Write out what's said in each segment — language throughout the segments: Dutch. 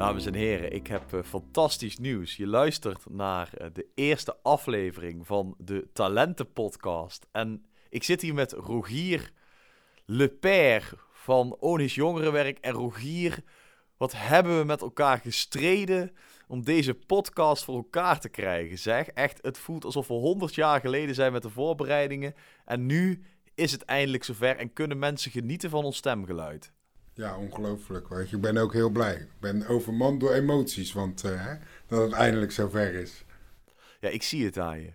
Dames en heren, ik heb uh, fantastisch nieuws. Je luistert naar uh, de eerste aflevering van de Talenten Podcast. En ik zit hier met Rogier Lepère van Onis Jongerenwerk. En Rogier, wat hebben we met elkaar gestreden om deze podcast voor elkaar te krijgen, zeg. Echt, het voelt alsof we 100 jaar geleden zijn met de voorbereidingen. En nu is het eindelijk zover en kunnen mensen genieten van ons stemgeluid. Ja, ongelooflijk. Weet je. Ik ben ook heel blij. Ik ben overmand door emoties, want hè, dat het eindelijk zover is. Ja, ik zie het aan je.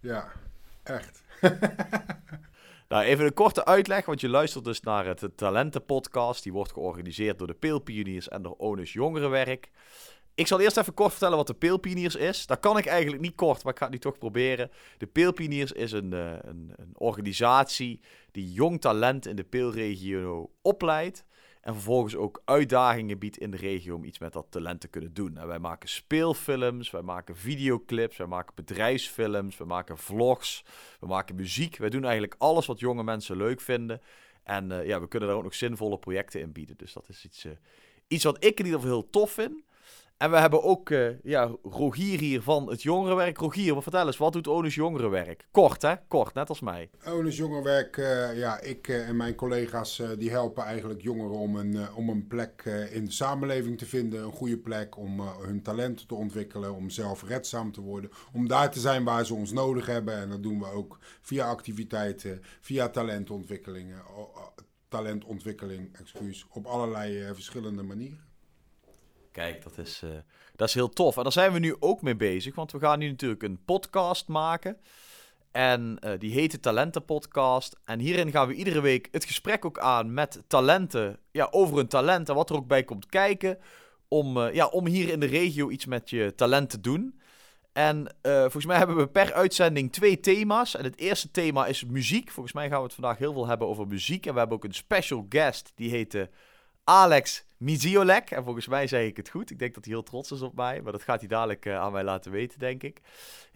Ja, echt. nou, even een korte uitleg, want je luistert dus naar het Talentenpodcast. Die wordt georganiseerd door de Peelpioniers en door Onus Jongerenwerk. Ik zal eerst even kort vertellen wat de Peelpioniers is. Dat kan ik eigenlijk niet kort, maar ik ga het nu toch proberen. De Peelpioniers is een, uh, een, een, organisatie die jong talent in de Peelregio opleidt. En vervolgens ook uitdagingen biedt in de regio om iets met dat talent te kunnen doen. En wij maken speelfilms, wij maken videoclips, wij maken bedrijfsfilms, we maken vlogs, we maken muziek. Wij doen eigenlijk alles wat jonge mensen leuk vinden. En uh, ja, we kunnen daar ook nog zinvolle projecten in bieden. Dus dat is iets, uh, iets wat ik in ieder geval heel tof vind. En we hebben ook uh, ja, Rogier hier van het jongerenwerk. Rogier, vertel eens, wat doet Onus Jongerenwerk? Kort hè, kort, net als mij. Onus Jongerenwerk, uh, ja, ik uh, en mijn collega's die helpen eigenlijk jongeren om een, om een plek in de samenleving te vinden. Een goede plek om hun talenten te ontwikkelen, om zelfredzaam te worden. Om daar te zijn waar ze ons nodig hebben. En dat doen we ook via activiteiten, via talentontwikkelingen, talentontwikkeling, excuus, op allerlei verschillende manieren. Kijk, dat is, uh, dat is heel tof. En daar zijn we nu ook mee bezig, want we gaan nu natuurlijk een podcast maken. En uh, die heet de Talenten Podcast. En hierin gaan we iedere week het gesprek ook aan met talenten. Ja, over hun talent en wat er ook bij komt kijken. Om, uh, ja, om hier in de regio iets met je talent te doen. En volgens mij hebben we per uitzending twee thema's. En het eerste thema is muziek. Volgens mij gaan we het vandaag heel veel hebben over muziek. En we hebben ook een special guest, die heet Alex Miziolek. En volgens mij zei ik het goed. Ik denk dat hij heel trots is op mij. Maar dat gaat hij dadelijk uh, aan mij laten weten, denk ik.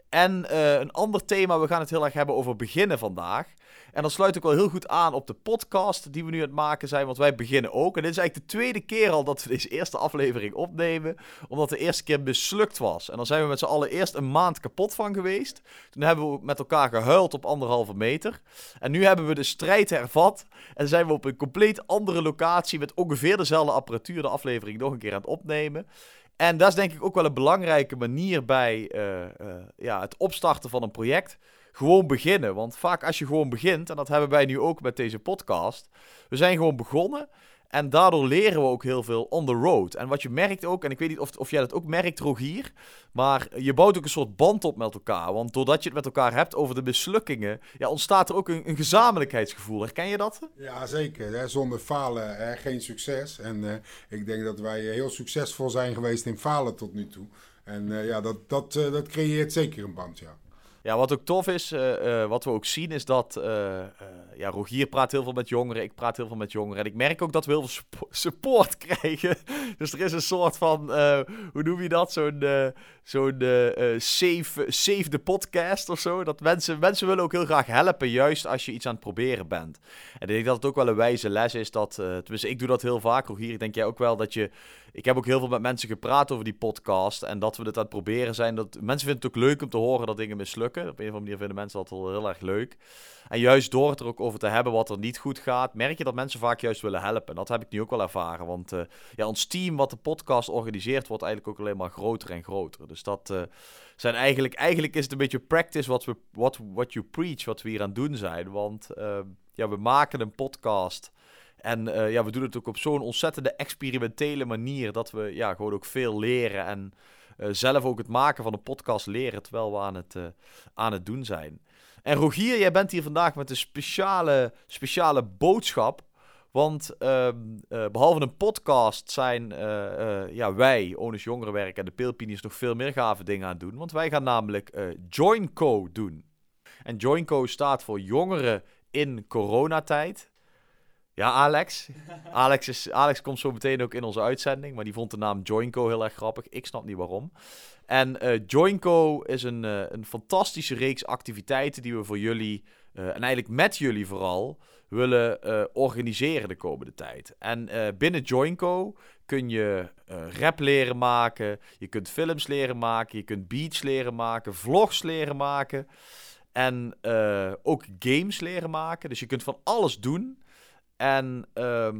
En uh, een ander thema, we gaan het heel erg hebben over beginnen vandaag. En dat sluit ook wel heel goed aan op de podcast die we nu aan het maken zijn, want wij beginnen ook. En dit is eigenlijk de tweede keer al dat we deze eerste aflevering opnemen, omdat de eerste keer mislukt was. En dan zijn we met z'n allen eerst een maand kapot van geweest. Toen hebben we met elkaar gehuild op anderhalve meter. En nu hebben we de strijd hervat en zijn we op een compleet andere locatie met ongeveer dezelfde apparatuur de aflevering nog een keer aan het opnemen. En dat is denk ik ook wel een belangrijke manier bij uh, uh, ja, het opstarten van een project gewoon beginnen. Want vaak als je gewoon begint, en dat hebben wij nu ook met deze podcast, we zijn gewoon begonnen. En daardoor leren we ook heel veel on the road. En wat je merkt ook, en ik weet niet of, of jij dat ook merkt, Rogier, maar je bouwt ook een soort band op met elkaar. Want doordat je het met elkaar hebt over de mislukkingen, ja, ontstaat er ook een, een gezamenlijkheidsgevoel. Herken je dat? Ja, zeker. Zonder falen hè? geen succes. En uh, ik denk dat wij heel succesvol zijn geweest in falen tot nu toe. En uh, ja, dat, dat, dat creëert zeker een band, ja. Ja, wat ook tof is, uh, uh, wat we ook zien, is dat uh, ja, Rogier praat heel veel met jongeren, ik praat heel veel met jongeren. En ik merk ook dat we heel veel support krijgen. dus er is een soort van, hoe noem je dat, zo'n zo'n save, save the podcast of zo. Dat mensen, mensen willen ook heel graag helpen, juist als je iets aan het proberen bent. En ik denk dat het ook wel een wijze les is dat, tenminste ik doe dat heel vaak, Rogier, ik denk jij ook wel, dat je ik heb ook heel veel met mensen gepraat over die podcast. En dat we dit aan het proberen zijn. Dat, mensen vinden het ook leuk om te horen dat dingen mislukken. Op een of andere manier vinden mensen dat wel heel erg leuk. En juist door het er ook over te hebben wat er niet goed gaat, merk je dat mensen vaak juist willen helpen. En dat heb ik nu ook wel ervaren. Want uh, ja, ons team wat de podcast organiseert, wordt eigenlijk ook alleen maar groter en groter. Dus dat uh, zijn eigenlijk, eigenlijk is het een beetje practice wat we, what, what you preach, wat we hier aan doen zijn. Want uh, ja, we maken een podcast. En uh, ja, we doen het ook op zo'n ontzettende experimentele manier dat we ja, gewoon ook veel leren en uh, zelf ook het maken van een podcast leren terwijl we aan het, uh, aan het doen zijn. En Rogier, jij bent hier vandaag met een speciale, speciale boodschap. Want ehm, behalve een podcast zijn ja, wij, Onus Jongerenwerk en de Peelpinies nog veel meer gave dingen aan het doen. Want wij gaan namelijk Joinco doen. En Joinco staat voor Jongeren in coronatijd. Ja, Alex. Alex, is, Alex komt zo meteen ook in onze uitzending. Maar die vond de naam Joinco heel erg grappig. Ik snap niet waarom. En uh, Joinco is een, uh, een fantastische reeks activiteiten die we voor jullie en eigenlijk met jullie vooral, willen organiseren de komende tijd. En binnen Joinco kun je rap leren maken, je kunt films leren maken, je kunt beats leren maken, vlogs leren maken en ook games leren maken. Dus je kunt van alles doen. En ehm,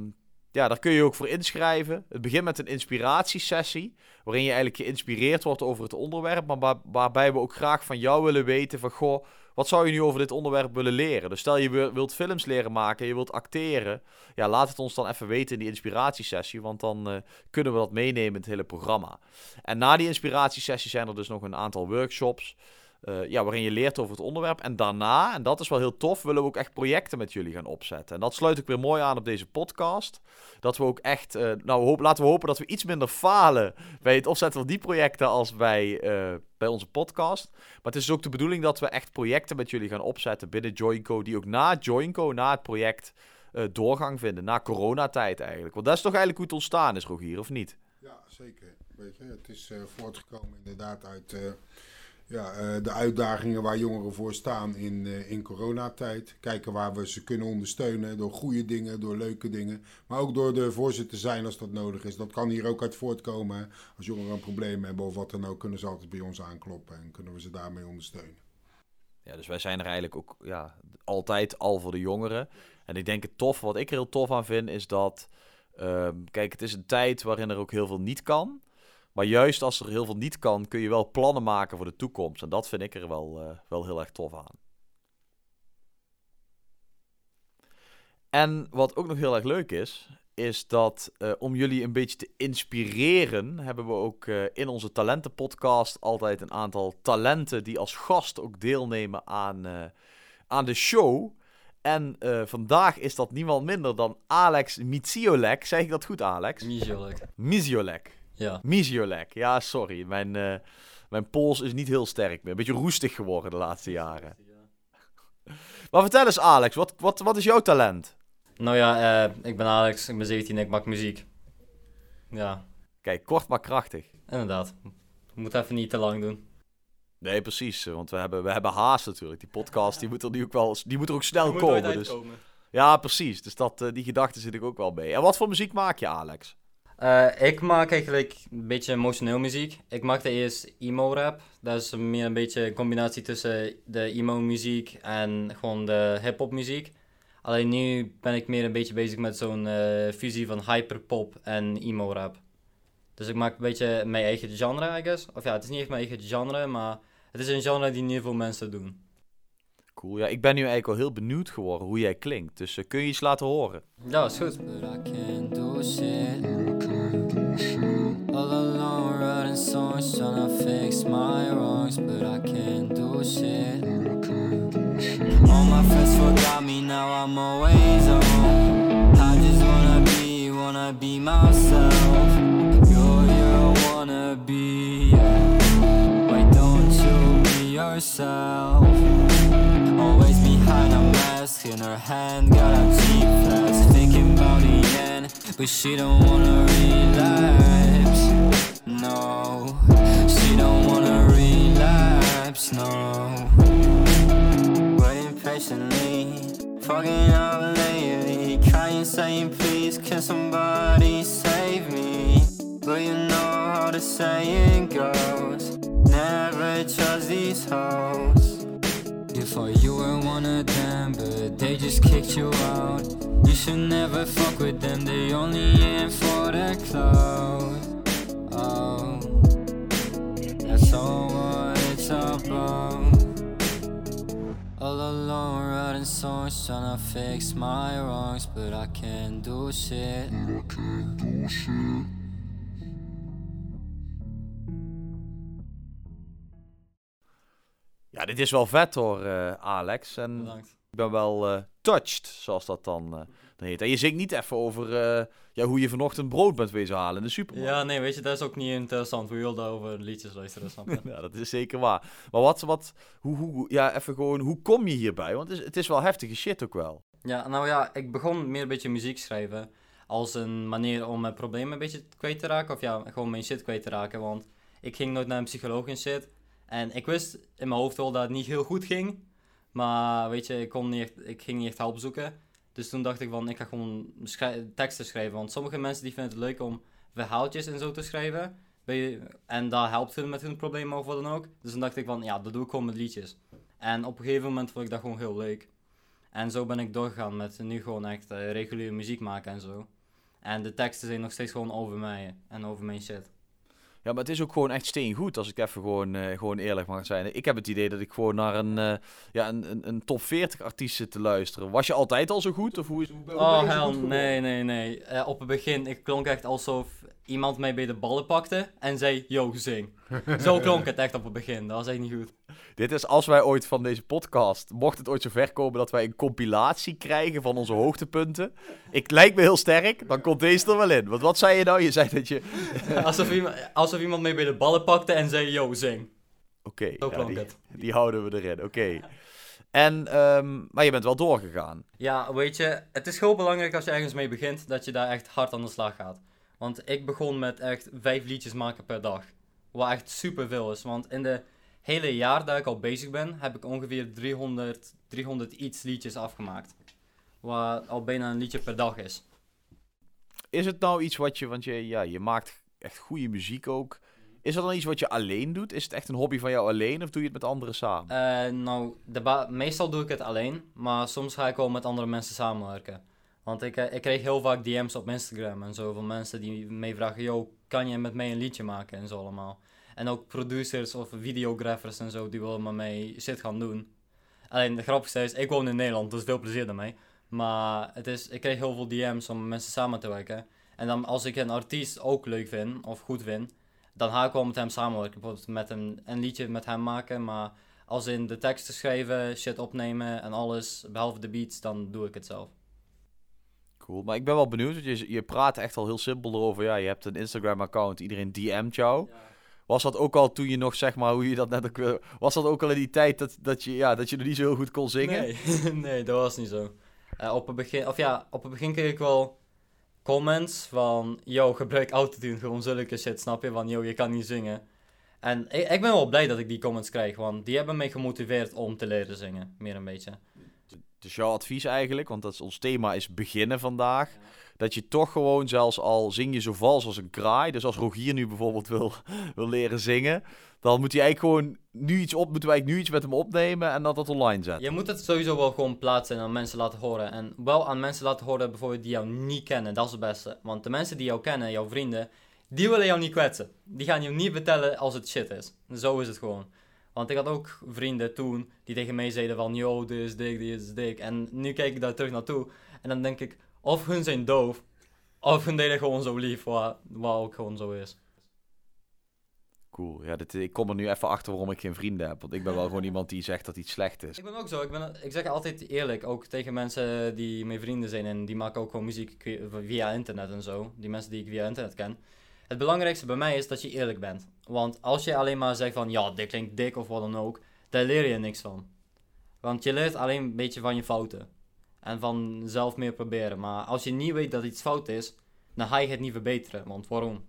ja, daar kun je ook voor inschrijven. Het begint met een inspiratiesessie, waarin je eigenlijk geïnspireerd wordt over het onderwerp, maar waarbij we ook graag van jou willen weten van, goh, wat zou je nu over dit onderwerp willen leren? Dus stel je wilt films leren maken, je wilt acteren, ja, laat het ons dan even weten in die inspiratiesessie, want dan uh, kunnen we dat meenemen in het hele programma. En na die inspiratiesessie zijn er dus nog een aantal workshops. Uh, ja, waarin je leert over het onderwerp. En daarna, en dat is wel heel tof, willen we ook echt projecten met jullie gaan opzetten. En dat sluit ook weer mooi aan op deze podcast. Dat we ook echt, uh, nou hoop, laten we hopen dat we iets minder falen bij het opzetten van die projecten als bij, uh, bij onze podcast. Maar het is dus ook de bedoeling dat we echt projecten met jullie gaan opzetten binnen Joinco, die ook na Joinco, na het project, doorgang vinden. Na coronatijd eigenlijk. Want dat is toch eigenlijk hoe het ontstaan is, Rogier, of niet? Ja, zeker. Weet je, het is voortgekomen inderdaad uit ja, uh, de uitdagingen waar jongeren voor staan in, uh, in coronatijd. Kijken waar we ze kunnen ondersteunen door goede dingen, door leuke dingen. Maar ook door de voorzitter te zijn als dat nodig is. Dat kan hier ook uit voortkomen. Als jongeren een probleem hebben of wat dan ook, kunnen ze altijd bij ons aankloppen en kunnen we ze daarmee ondersteunen. Ja, dus wij zijn er eigenlijk ook ja, altijd al voor de jongeren. En ik denk het tof, wat ik er heel tof aan vind, is dat... Uh, kijk, het is een tijd waarin er ook heel veel niet kan. Maar juist als er heel veel niet kan, kun je wel plannen maken voor de toekomst. En dat vind ik er wel, uh, wel heel erg tof aan. En wat ook nog heel erg leuk is, is dat uh, om jullie een beetje te inspireren, hebben we ook uh, in onze talentenpodcast altijd een aantal talenten die als gast ook deelnemen aan, aan de show. En vandaag is dat niemand minder dan Alex Miziolek. Zeg ik dat goed, Alex? Miziolek. Miziolek. Ja. Miziolek. Ja, sorry. Mijn, uh, mijn pols is niet heel sterk meer. Een beetje roestig geworden de laatste jaren. maar vertel eens, Alex, wat, wat, wat is jouw talent? Nou ja, uh, ik ben Alex, ik ben 17 en ik maak muziek. Ja. Kijk, kort maar krachtig. Inderdaad. We moeten even niet te lang doen. Nee, precies. Want we hebben, we hebben haast natuurlijk. Die podcast die moet er nu ook wel die moet er ook snel komen. Dus... Ja, precies. Dus dat, uh, die gedachte zit ik ook wel bij. En wat voor muziek maak je, Alex? Uh, ik maak eigenlijk een beetje emotioneel muziek. Ik maakte eerst emo-rap. Dat is meer een beetje een combinatie tussen de emo-muziek en gewoon de hip-hop muziek. Alleen nu ben ik meer een beetje bezig met zo'n uh, fusie van hyperpop en emo-rap. Dus ik maak een beetje mijn eigen genre, I guess. Of ja, het is niet echt mijn eigen genre, maar het is een genre die niet veel mensen doen. Cool. Ja, ik ben nu eigenlijk al heel benieuwd geworden hoe jij klinkt. Dus uh, kun je iets laten horen? Ja, is goed. Writing songs, trying fix my wrongs, but I can't do shit. All my friends forgot me, now I'm always on. I just wanna be, wanna be myself. You're your wannabe, why don't you be yourself? Always behind a mask, in her hand got a cheap flask, thinking about the end, but she don't wanna relapse. No, she don't wanna relapse. No, waiting patiently, fucking up lately, crying, saying, Please, can somebody save me? But you know how the saying goes, never trust these hoes. You thought you were one of them, but they just kicked you out. You should never fuck with them, they only in for the clout. It's about. All alone, writing songs, trying to fix my wrongs, but I can't do shit. I can't do shit. Ja, dit is wel vet hoor, uh, Alex. En Bedankt. ik ben wel uh, touched, zoals dat dan, uh, dan heet. En je zingt niet even over ja, hoe je vanochtend brood bent wezen halen in de supermarkt. Ja, nee, weet je, dat is ook niet interessant. We wilden over liedjes luisteren, snap je? ja, dat is zeker waar. Maar wat, wat hoe, hoe, ja, even gewoon, hoe kom je hierbij? Want het is, het is wel heftige shit ook wel. Ja, nou ja, ik begon meer een beetje muziek schrijven als een manier om mijn problemen een beetje kwijt te raken. Of ja, gewoon mijn shit kwijt te raken. Want ik ging nooit naar een psycholoog en shit. En ik wist in mijn hoofd wel dat het niet heel goed ging. Maar weet je, ik, kon niet ik ging niet echt hulp zoeken. Dus toen dacht ik van, ik ga gewoon teksten schrijven. Want sommige mensen die vinden het leuk om verhaaltjes en zo te schrijven. En dat helpt hun met hun problemen of wat dan ook. Dus dan dacht ik van, ja, dat doe ik gewoon met liedjes. En op een gegeven moment vond ik dat gewoon heel leuk. En zo ben ik doorgegaan met nu gewoon echt eh, reguliere muziek maken en zo. En de teksten zijn nog steeds gewoon over mij en over mijn shit. Ja, maar het is ook gewoon echt steengoed, als ik even gewoon, eh, gewoon eerlijk mag zijn. Ik heb het idee dat ik gewoon naar een, eh, ja, een, een, een top 40 artiest zit te luisteren. Was je altijd al zo goed? Of hoe is... Oh hell, nee, nee, nee. Eh, op het begin, ik klonk echt alsof iemand mij bij de ballen pakte en zei, yo, zing. Zo klonk het echt op het begin, dat was echt niet goed. Dit is als wij ooit van deze podcast, mocht het ooit zover komen dat wij een compilatie krijgen van onze hoogtepunten. Ik lijkt me heel sterk, dan komt deze er wel in. Want wat zei je nou? Je zei dat je... alsof, iemand, alsof iemand mij bij de ballen pakte en zei, yo, zing. Oké, Zo ja, die, het. die houden we erin. Oké. En, ehm, maar je bent wel doorgegaan. Ja, weet je, het is heel belangrijk als je ergens mee begint, dat je daar echt hard aan de slag gaat. Want ik begon met echt vijf liedjes maken per dag. Wat echt superveel is, want in de hele jaar dat ik al bezig ben, heb ik ongeveer 300, 300 iets liedjes afgemaakt. Wat al bijna een liedje per dag is. Is het nou iets wat je, want je, ja, je maakt echt goede muziek ook. Is dat dan iets wat je alleen doet? Is het echt een hobby van jou alleen of doe je het met anderen samen? Eh, nou, meestal doe ik het alleen, maar soms ga ik wel met andere mensen samenwerken. Want ik, eh, ik kreeg heel vaak DM's op Instagram en zo van mensen die mij vragen: Yo, kan je met mij een liedje maken en zo allemaal. En ook producers of videographers en zo die willen met mij shit gaan doen. Alleen de grappigste is, ik woon in Nederland, dus veel plezier daarmee. Maar het is, ik kreeg heel veel DM's om met mensen samen te werken. En dan als ik een artiest ook leuk vind of goed vind, dan ga ik wel met hem samenwerken. Bijvoorbeeld met een, een liedje met hem maken, maar als in de teksten schrijven, shit opnemen en alles, behalve de beats, dan doe ik het zelf. Cool. Maar ik ben wel benieuwd, want je, je praat echt al heel simpel erover. Ja, je hebt een Instagram-account, iedereen DM't jou. Was dat ook al toen je nog, zeg maar, hoe je dat net ook... wil- Was dat ook al in die tijd dat, dat, je, ja, dat je nog niet zo heel goed kon zingen? Nee, nee, dat was niet zo. Eh, op het begin, of ja, op het begin kreeg ik wel comments van, yo, gebruik autotune, gewoon zulke shit, snap je? Van, yo, je kan niet zingen. En ik, ik ben wel blij dat ik die comments krijg, want die hebben mij gemotiveerd om te leren zingen, meer een beetje. Dus jouw advies eigenlijk, want dat is, ons thema is beginnen vandaag. Dat je toch gewoon, zelfs al zing je zo vals als een kraai. Dus als Rogier nu bijvoorbeeld wil, wil leren zingen. Dan moet hij eigenlijk gewoon nu iets op, moeten wij nu iets met hem opnemen en dat dat online zetten. Je moet het sowieso wel gewoon plaatsen en aan mensen laten horen. En wel aan mensen laten horen bijvoorbeeld die jou niet kennen, dat is het beste. Want de mensen die jou kennen, jouw vrienden, die willen jou niet kwetsen. Die gaan je niet vertellen als het shit is. Zo is het gewoon. Want ik had ook vrienden toen die tegen mij zeiden van, yo, dit is dik, dit is dik. En nu kijk ik daar terug naartoe en dan denk ik, of hun zijn doof, of hun deden gewoon zo lief, wat, wat ook gewoon zo is. Cool. Ja, dit, ik kom er nu even achter waarom ik geen vrienden heb. Want ik ben wel gewoon iemand die zegt dat iets slecht is. Ik ben ook zo. Ik, ben, ik zeg altijd eerlijk, ook tegen mensen die mijn vrienden zijn en die maken ook gewoon muziek via internet en zo. Die mensen die ik via internet ken. Het belangrijkste bij mij is dat je eerlijk bent. Want als je alleen maar zegt van ja, dit klinkt dik of wat dan ook, daar leer je niks van. Want je leert alleen een beetje van je fouten. En van zelf meer proberen. Maar als je niet weet dat iets fout is, dan ga je het niet verbeteren. Want waarom?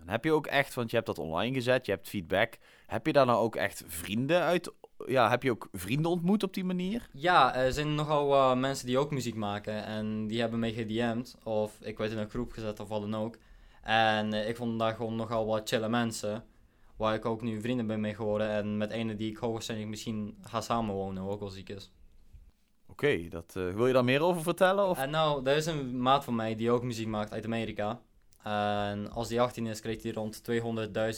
En heb je ook echt, want je hebt dat online gezet, je hebt feedback. Heb je daar nou ook echt vrienden uit? Ja, heb je ook vrienden ontmoet op die manier? Ja, er zijn nogal wat mensen die ook muziek maken en die hebben mij gedM'd of ik werd in een groep gezet of wat dan ook. En eh, ik vond daar gewoon nogal wat chille mensen, waar ik ook nu vrienden ben mee geworden en met ene die ik hoogstwaarschijnlijk misschien ga samenwonen, ook wel ziek is. Oké, dat eh, wil je daar meer over vertellen? Of? En nou, er is een maat van mij die ook muziek maakt uit Amerika. En als die 18 is, kreeg hij rond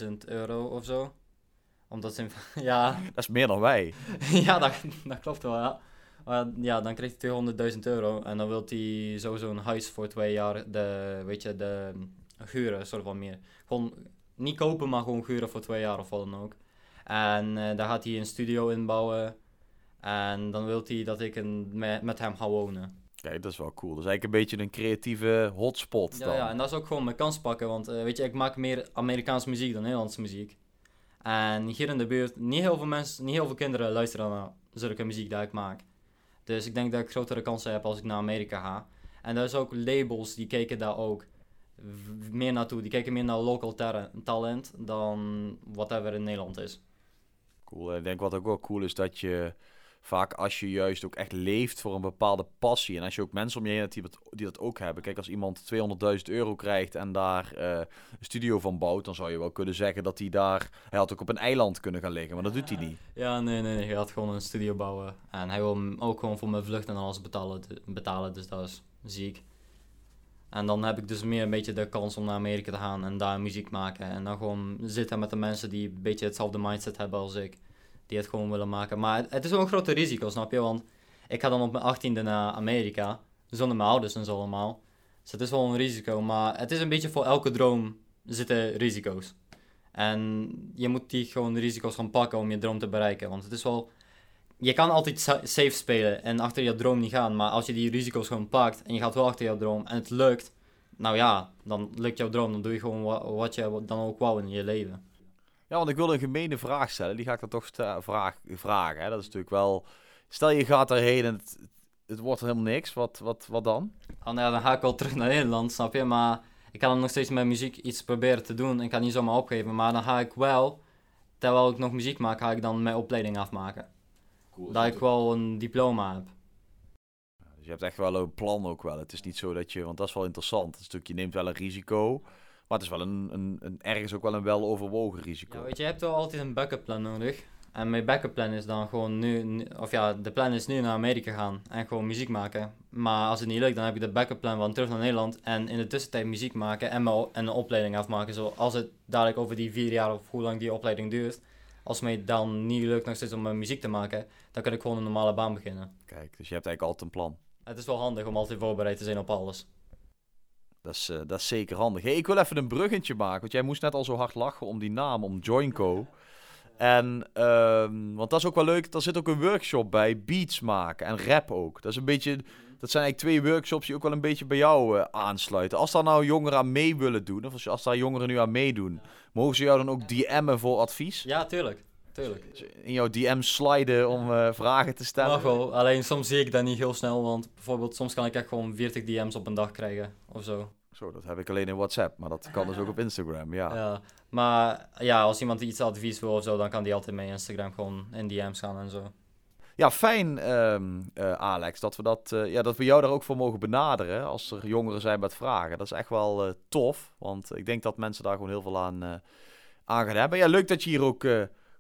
200.000 euro of zo. Omdat zijn... ja, Dat is meer dan wij. ja, dat, dat klopt wel, ja. Maar ja, dan krijgt hij 200.000 euro en dan wil hij sowieso een huis voor twee jaar, de, weet je, de huren, soort van meer. Gewoon niet kopen, maar gewoon huren voor twee jaar of wat dan ook. En eh, daar gaat hij een studio inbouwen en dan wil hij dat ik een, met, met hem ga wonen. Kijk, dat is wel cool. Dat is eigenlijk een beetje een creatieve hotspot Ja, dan. ja, en dat is ook gewoon mijn kans pakken, want eh, weet je, ik maak meer Amerikaanse muziek dan Nederlandse muziek. En hier in de buurt, niet heel veel mensen, niet heel veel kinderen luisteren naar zulke muziek die ik maak. Dus ik denk dat ik grotere kansen heb als ik naar Amerika ga. En er is ook labels die kijken daar ook meer naartoe. Die kijken meer naar local talent dan whatever in Nederland is. Cool. Ik denk wat ook wel cool is dat je vaak als je juist ook echt leeft voor een bepaalde passie. En als je ook mensen om je heen hebt die dat, die dat ook hebben. Kijk, als iemand 200.000 euro krijgt en daar eh, een studio van bouwt, dan zou je wel kunnen zeggen dat hij daar. Hij had ook op een eiland kunnen gaan liggen, maar dat doet hij niet. Ja, nee, nee, nee. Hij had gewoon een studio bouwen. En hij wil hem ook gewoon voor mijn vlucht en alles betalen, betalen dus dat is ziek. En dan heb ik dus meer een beetje de kans om naar Amerika te gaan en daar muziek maken. En dan gewoon zitten met de mensen die een beetje hetzelfde mindset hebben als ik die het gewoon willen maken. Maar het, is wel een grote risico, snap je? Want ik ga dan op mijn achttiende naar Amerika, zonder mijn ouders en zo allemaal. Dus het is wel een risico, maar het is een beetje voor elke droom zitten risico's. En je moet die gewoon risico's gaan pakken om je droom te bereiken. Want het is wel. Je kan altijd safe spelen en achter je droom niet gaan. Maar als je die risico's gewoon pakt en je gaat wel achter je droom en het lukt. Nou ja, dan lukt jouw droom. Dan doe je gewoon wat je dan ook wou in je leven. Ja, want ik wilde een gemene vraag stellen. Die ga ik dan toch vraag, vragen. Hè? Dat is natuurlijk wel... Stel je gaat erheen en het, het wordt helemaal niks. Wat, wat, wat dan? Oh, nou ja, dan ga ik wel terug naar Nederland, snap je? Maar ik kan dan nog steeds met muziek iets proberen te doen. Ik kan niet zomaar opgeven. Maar dan ga ik wel, terwijl ik nog muziek maak, ga ik dan mijn opleiding afmaken. Cool, dat ik wel een diploma heb. Dus je hebt echt wel een plan ook wel. Het is niet zo dat je, want dat is wel interessant. Een stukje neemt wel een risico. Maar het is wel een, een, een ergens ook wel een wel overwogen risico. Ja, weet je, je hebt wel altijd een backup plan nodig. En mijn backup plan is dan gewoon nu, of ja, de plan is nu naar Amerika gaan en gewoon muziek maken. Maar als het niet lukt, dan heb ik de backup plan van terug naar Nederland en in de tussentijd muziek maken en, mijn, en een opleiding afmaken. Zo als het dadelijk over die vier jaar of hoe lang die opleiding duurt, als mij dan niet lukt nog steeds om mijn muziek te maken, dan kan ik gewoon een normale baan beginnen. Kijk, dus je hebt eigenlijk altijd een plan. Het is wel handig om altijd voorbereid te zijn op alles. Dat is, uh, dat is zeker handig. Hey, ik wil even een bruggetje maken, want jij moest net al zo hard lachen om die naam, om Joinco. En, um, want dat is ook wel leuk, er zit ook een workshop bij, beats maken en rap ook. Dat is een beetje, dat zijn eigenlijk twee workshops die ook wel een beetje bij jou uh, aansluiten. Als daar nou jongeren aan mee willen doen, of als, als daar jongeren nu aan meedoen, mogen ze jou dan ook DM'en voor advies? Ja, tuurlijk. Tuurlijk. In jouw DM sliden om uh, vragen te stellen? Mag wel, alleen soms zie ik dat niet heel snel, want bijvoorbeeld soms kan ik echt gewoon 40 DM's op een dag krijgen of zo. Zo, dat heb ik alleen in WhatsApp, maar dat kan dus ook op Instagram, ja. ja. Maar ja, als iemand iets advies wil of zo, dan kan die altijd met Instagram gewoon in DM's gaan en zo. Ja, fijn um, uh, Alex, dat we, dat, uh, ja, dat we jou daar ook voor mogen benaderen als er jongeren zijn met vragen. Dat is echt wel uh, tof, want ik denk dat mensen daar gewoon heel veel aan, aan gaan hebben. Ja, leuk dat je hier ook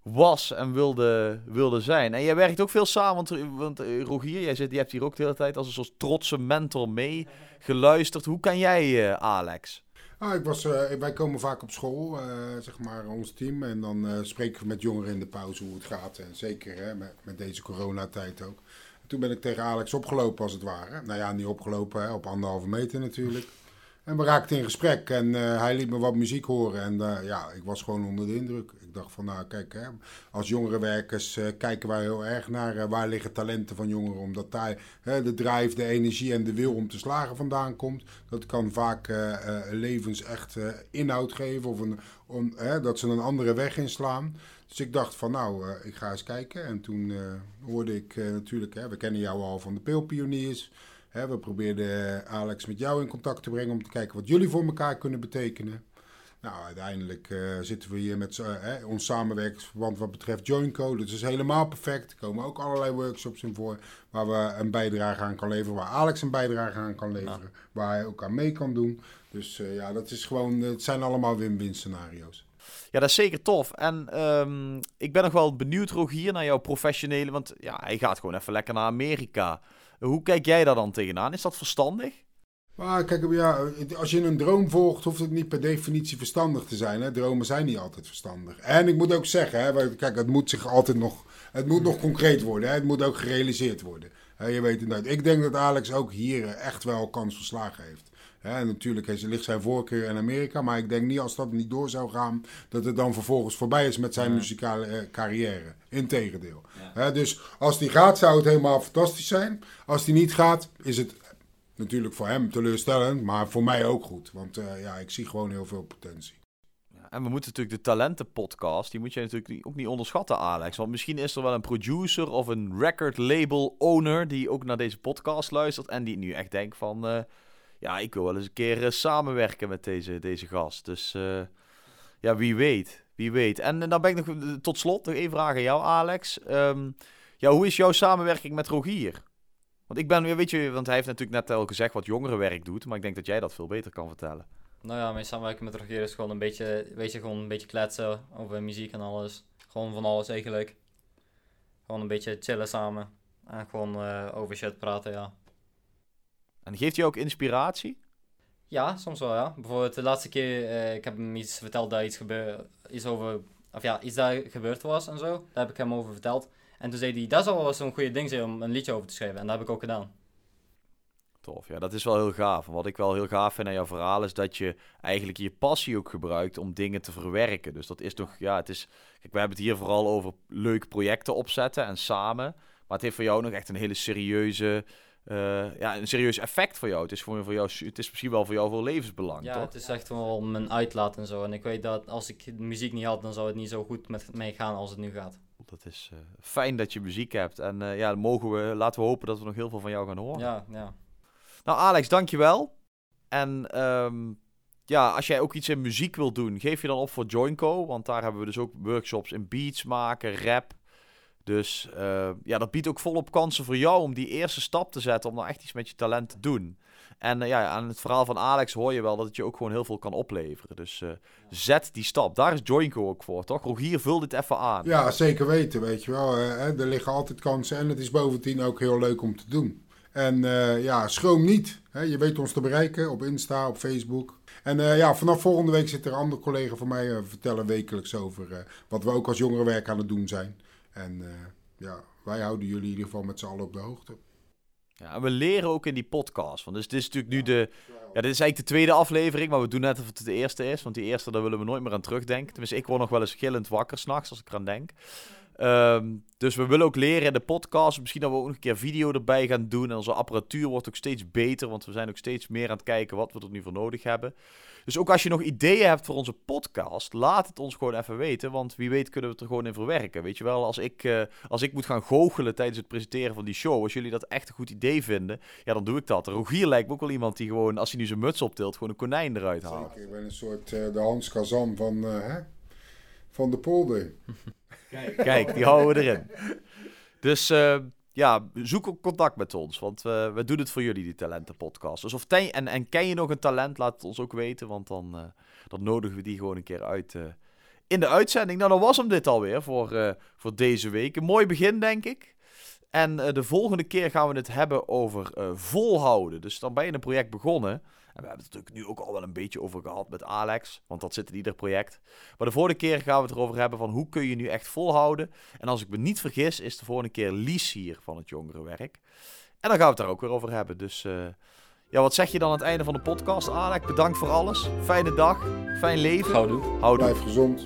was en wilde, wilde zijn. En jij werkt ook veel samen, want, want Rogier, jij zit, je hebt hier ook de hele tijd als een soort trotse mentor mee geluisterd. Hoe kan jij, Alex? Ah, ik was, uh, wij komen vaak op school, uh, zeg maar, ons team. En dan spreken we met jongeren in de pauze hoe het gaat. En zeker hè, met, met deze coronatijd ook. En toen ben ik tegen Alex opgelopen, als het ware. Nou ja, niet opgelopen, hè, op anderhalve meter natuurlijk. En we raakten in gesprek en uh, hij liet me wat muziek horen. En uh, ja, ik was gewoon onder de indruk. Ik dacht van, nou kijk, hè, als jongerenwerkers uh, kijken wij heel erg naar waar liggen talenten van jongeren. Omdat daar de drive, de energie en de wil om te slagen vandaan komt. Dat kan vaak levens echt inhoud geven of een, dat ze een andere weg inslaan. Dus ik dacht van, nou, ik ga eens kijken. En toen hoorde ik natuurlijk, we kennen jou al van de Peelpioniers we probeerden Alex met jou in contact te brengen om te kijken wat jullie voor elkaar kunnen betekenen. Nou, uiteindelijk uh, zitten we hier met uh, ons samenwerkingsverband wat betreft Joinco. Dat is helemaal perfect. Er komen ook allerlei workshops in voor waar we een bijdrage aan kan leveren. Waar Alex een bijdrage aan kan leveren. Waar hij ook aan mee kan doen. Dus uh, ja, dat is gewoon, het zijn allemaal win-win scenario's. Ja, dat is zeker tof. En um, ik ben nog wel benieuwd, Rogier, naar jouw professionele. Want ja, hij gaat gewoon even lekker naar Amerika. Hoe kijk jij daar dan tegenaan? Is dat verstandig? Maar kijk, ja, als je een droom volgt, hoeft het niet per definitie verstandig te zijn. Hè? Dromen zijn niet altijd verstandig. En ik moet ook zeggen, hè, kijk, het moet zich altijd nog, het moet nog concreet worden. Hè? Het moet ook gerealiseerd worden. je weet nooit. Ik denk dat Alex ook hier echt wel kans verslagen heeft. En natuurlijk ligt zijn voorkeur in Amerika, maar ik denk niet als dat niet door zou gaan, dat het dan vervolgens voorbij is met zijn muzikale eh, carrière. Integendeel. Ja. dus als die gaat, zou het helemaal fantastisch zijn. Als die niet gaat, is het natuurlijk voor hem teleurstellend, maar voor mij ook goed. Want uh, ja, ik zie gewoon heel veel potentie. En we moeten natuurlijk de talentenpodcast, die moet je natuurlijk ook niet onderschatten, Alex. Want misschien is er wel een producer of een record label owner die ook naar deze podcast luistert en die nu echt denkt van... Uh, ja, ik wil wel eens een keer uh, samenwerken met deze, deze gast. Dus uh, ja, wie weet. Wie weet. En, dan ben ik nog eh, tot slot nog één vraag aan jou, Alex. Ehm, ja, hoe is jouw samenwerking met Rogier? Want ik ben, weet je, want hij heeft natuurlijk net al gezegd wat jongerenwerk doet, maar ik denk dat jij dat veel beter kan vertellen. Nou ja, mijn samenwerking met Rogier is gewoon een beetje, weet je, gewoon een beetje kletsen over muziek en alles. Gewoon van alles eigenlijk. Gewoon een beetje chillen samen. En gewoon over shit praten, ja. En geeft hij ook inspiratie? Ja, soms wel, ja. Bijvoorbeeld de laatste keer, uh, ik heb hem iets verteld dat iets, gebeur, iets over, of ja, iets dat gebeurd was en zo. Daar heb ik hem over verteld. En toen zei hij, dat zou wel zo'n goede ding zijn om een liedje over te schrijven. En dat heb ik ook gedaan. Tof, ja, dat is wel heel gaaf. Wat ik wel heel gaaf vind aan jouw verhaal is dat je eigenlijk je passie ook gebruikt om dingen te verwerken. Dus dat is toch, ja, het is. Kijk, we hebben het hier vooral over leuke projecten opzetten en samen. Maar het heeft voor jou nog echt een hele serieuze, uh, ja, een serieus effect voor jou. Het is, voor, voor jou, het is misschien wel voor jou veel levensbelang. Ja, het is echt wel mijn uitlaat en zo. En ik weet dat als ik muziek niet had, dan zou het niet zo goed met mij gaan als het nu gaat. Dat is uh, fijn dat je muziek hebt. En uh, ja, mogen we, laten we hopen dat we nog heel veel van jou gaan horen. Ja, ja. Nou, Alex, dankjewel. En um, ja, als jij ook iets in muziek wil doen, geef je dan op voor Joinco. Want daar hebben we dus ook workshops in beats maken, rap. Dus uh, ja, dat biedt ook volop kansen voor jou om die eerste stap te zetten. Om nou echt iets met je talent te doen. En uh, ja, aan het verhaal van Alex hoor je wel dat het je ook gewoon heel veel kan opleveren. Dus uh, zet die stap. Daar is Joinco ook voor, toch? Rogier, vul dit even aan. Ja, zeker weten, weet je wel. er liggen altijd kansen en het is bovendien ook heel leuk om te doen. En ja, schroom niet. Hè? Je weet ons te bereiken op Insta, op Facebook. En ja, vanaf volgende week zit er een andere collega van mij vertellen wekelijks over wat we ook als jongerenwerk aan het doen zijn. En ja, wij houden jullie in ieder geval met z'n allen op de hoogte. Ja, en we leren ook in die podcast. Want dus dit is natuurlijk nu de. Ja, dit is eigenlijk de tweede aflevering, maar we doen net of het de eerste is. Want die eerste, daar willen we nooit meer aan terugdenken. Tenminste, ik word nog wel eens gillend wakker s'nachts als ik eraan denk. Um, dus we willen ook leren in de podcast. Misschien dat we ook nog een keer video erbij gaan doen. En onze apparatuur wordt ook steeds beter. Want we zijn ook steeds meer aan het kijken wat we er nu voor nodig hebben. Dus ook als je nog ideeën hebt voor onze podcast, laat het ons gewoon even weten. Want wie weet kunnen we het er gewoon in verwerken. Weet je wel, als ik, uh, als ik moet gaan goochelen tijdens het presenteren van die show. Als jullie dat echt een goed idee vinden, ja, dan doe ik dat. Rogier lijkt me ook wel iemand die gewoon, als hij nu zijn muts optilt, gewoon een konijn eruit haalt. Ik ben een soort uh, de Hans Kazan van, uh, hè? Van de polder. Kijk, Kijk, die houden we erin. Dus uh, ja, zoek ook contact met ons, want uh, we doen het voor jullie, die talentenpodcast. Dus of ten, en, en ken je nog een talent, laat het ons ook weten, want dan, uh, dan nodigen we die gewoon een keer uit in de uitzending. Nou, dan was hem dit alweer voor, voor deze week. Een mooi begin, denk ik. En de volgende keer gaan we het hebben over volhouden. Dus dan ben je een project begonnen en we hebben het natuurlijk nu ook al wel een beetje over gehad met Alex, want dat zit in ieder project. Maar de vorige keer gaan we het erover hebben van hoe kun je nu echt volhouden. En als ik me niet vergis, is de volgende keer Lies hier van het jongerenwerk. En dan gaan we het daar ook weer over hebben. Dus uh, ja, wat zeg je dan aan het einde van de podcast? Alex, bedankt voor alles. Fijne dag, fijn leven. Houdoe. Houdoe. Blijf gezond.